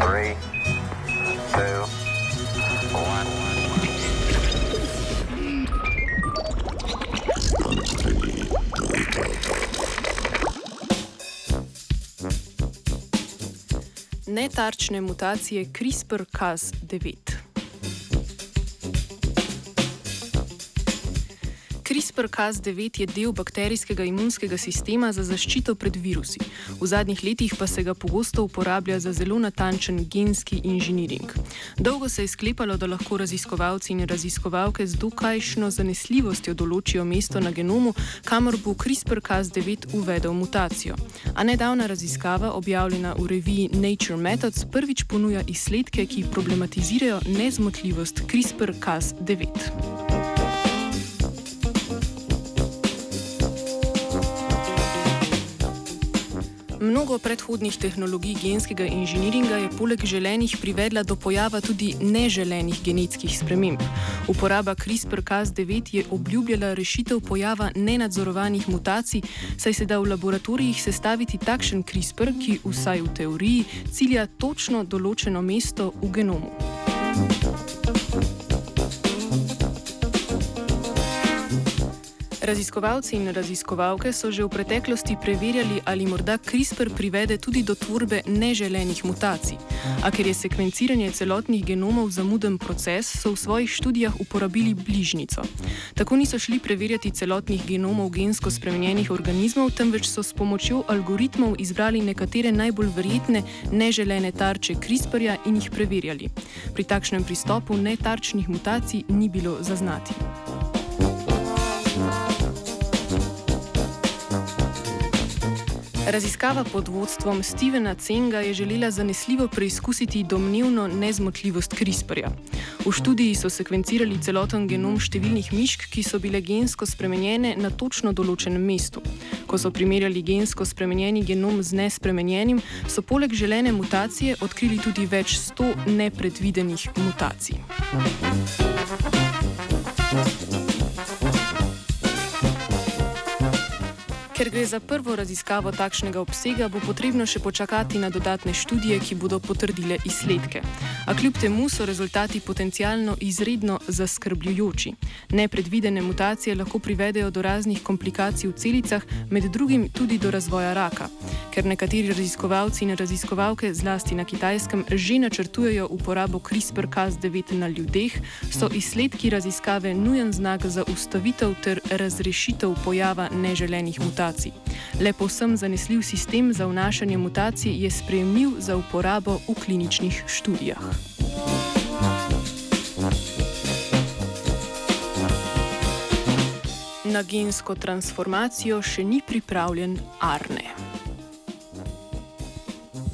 Three, two. Netarčne mutacije CRISPR-Cas9. CRISPR-Cas9 je del bakterijskega imunskega sistema za zaščito pred virusi. V zadnjih letih pa se ga pogosto uporablja za zelo natančen genski inženiring. Dolgo se je sklepalo, da lahko raziskovalci in raziskovalke z dokajšno zanesljivostjo določijo mesto na genomu, kamor bo CRISPR-Cas9 uvedel mutacijo. A nedavna raziskava, objavljena v reviji Nature Methods, prvič ponuja izsledke, ki problematizirajo nezmotljivost CRISPR-Cas9. Mnogo predhodnih tehnologij genskega inženiringa je poleg želenih privedla do pojava tudi neželenih genetskih sprememb. Uporaba CRISPR-Cas9 je obljubljala rešitev pojava nenadzorovanih mutacij, saj se da v laboratorijih sestaviti takšen CRISPR, ki vsaj v teoriji cilja točno določeno mesto v genomu. Raziskovalci in raziskovalke so že v preteklosti preverjali, ali morda CRISPR privede tudi do tvorbe neželenih mutacij. A ker je sekvenciranje celotnih genomov zamuden proces, so v svojih študijah uporabili bližnico. Tako niso šli preverjati celotnih genomov gensko spremenjenih organizmov, temveč so s pomočjo algoritmov izbrali nekatere najbolj verjetne neželene tarče CRISPR-ja in jih preverjali. Pri takšnem pristopu netarčnih mutacij ni bilo zaznati. Raziskava pod vodstvom Stevena Cenga je želela zanesljivo preizkusiti domnevno nezmotljivost CRISPR-ja. V študiji so sekvencirali celoten genom številnih mišk, ki so bile gensko spremenjene na točno določenem mestu. Ko so primerjali gensko spremenjeni genom z nespremenjenim, so poleg želene mutacije odkrili tudi več sto nepredvidenih mutacij. Thank you. Ker gre za prvo raziskavo takšnega obsega, bo potrebno še počakati na dodatne študije, ki bodo potrdile izsledke. A kljub temu so rezultati potencialno izredno zaskrbljujoči. Nepredvidene mutacije lahko privedejo do raznih komplikacij v celicah, med drugim tudi do razvoja raka. Ker nekateri raziskovalci in raziskovalke, zlasti na kitajskem, že načrtujejo uporabo CRISPR-Cas9 na ljudeh, so izsledki raziskave nujen znak za ustavitev ter razrešitev pojava neželenih mutacij mutacij. Le povsem zanesljiv sistem za vnašanje mutacij je sprejemljiv za uporabo v kliničnih študijah. Na gensko transformacijo še ni pripravljen Arne.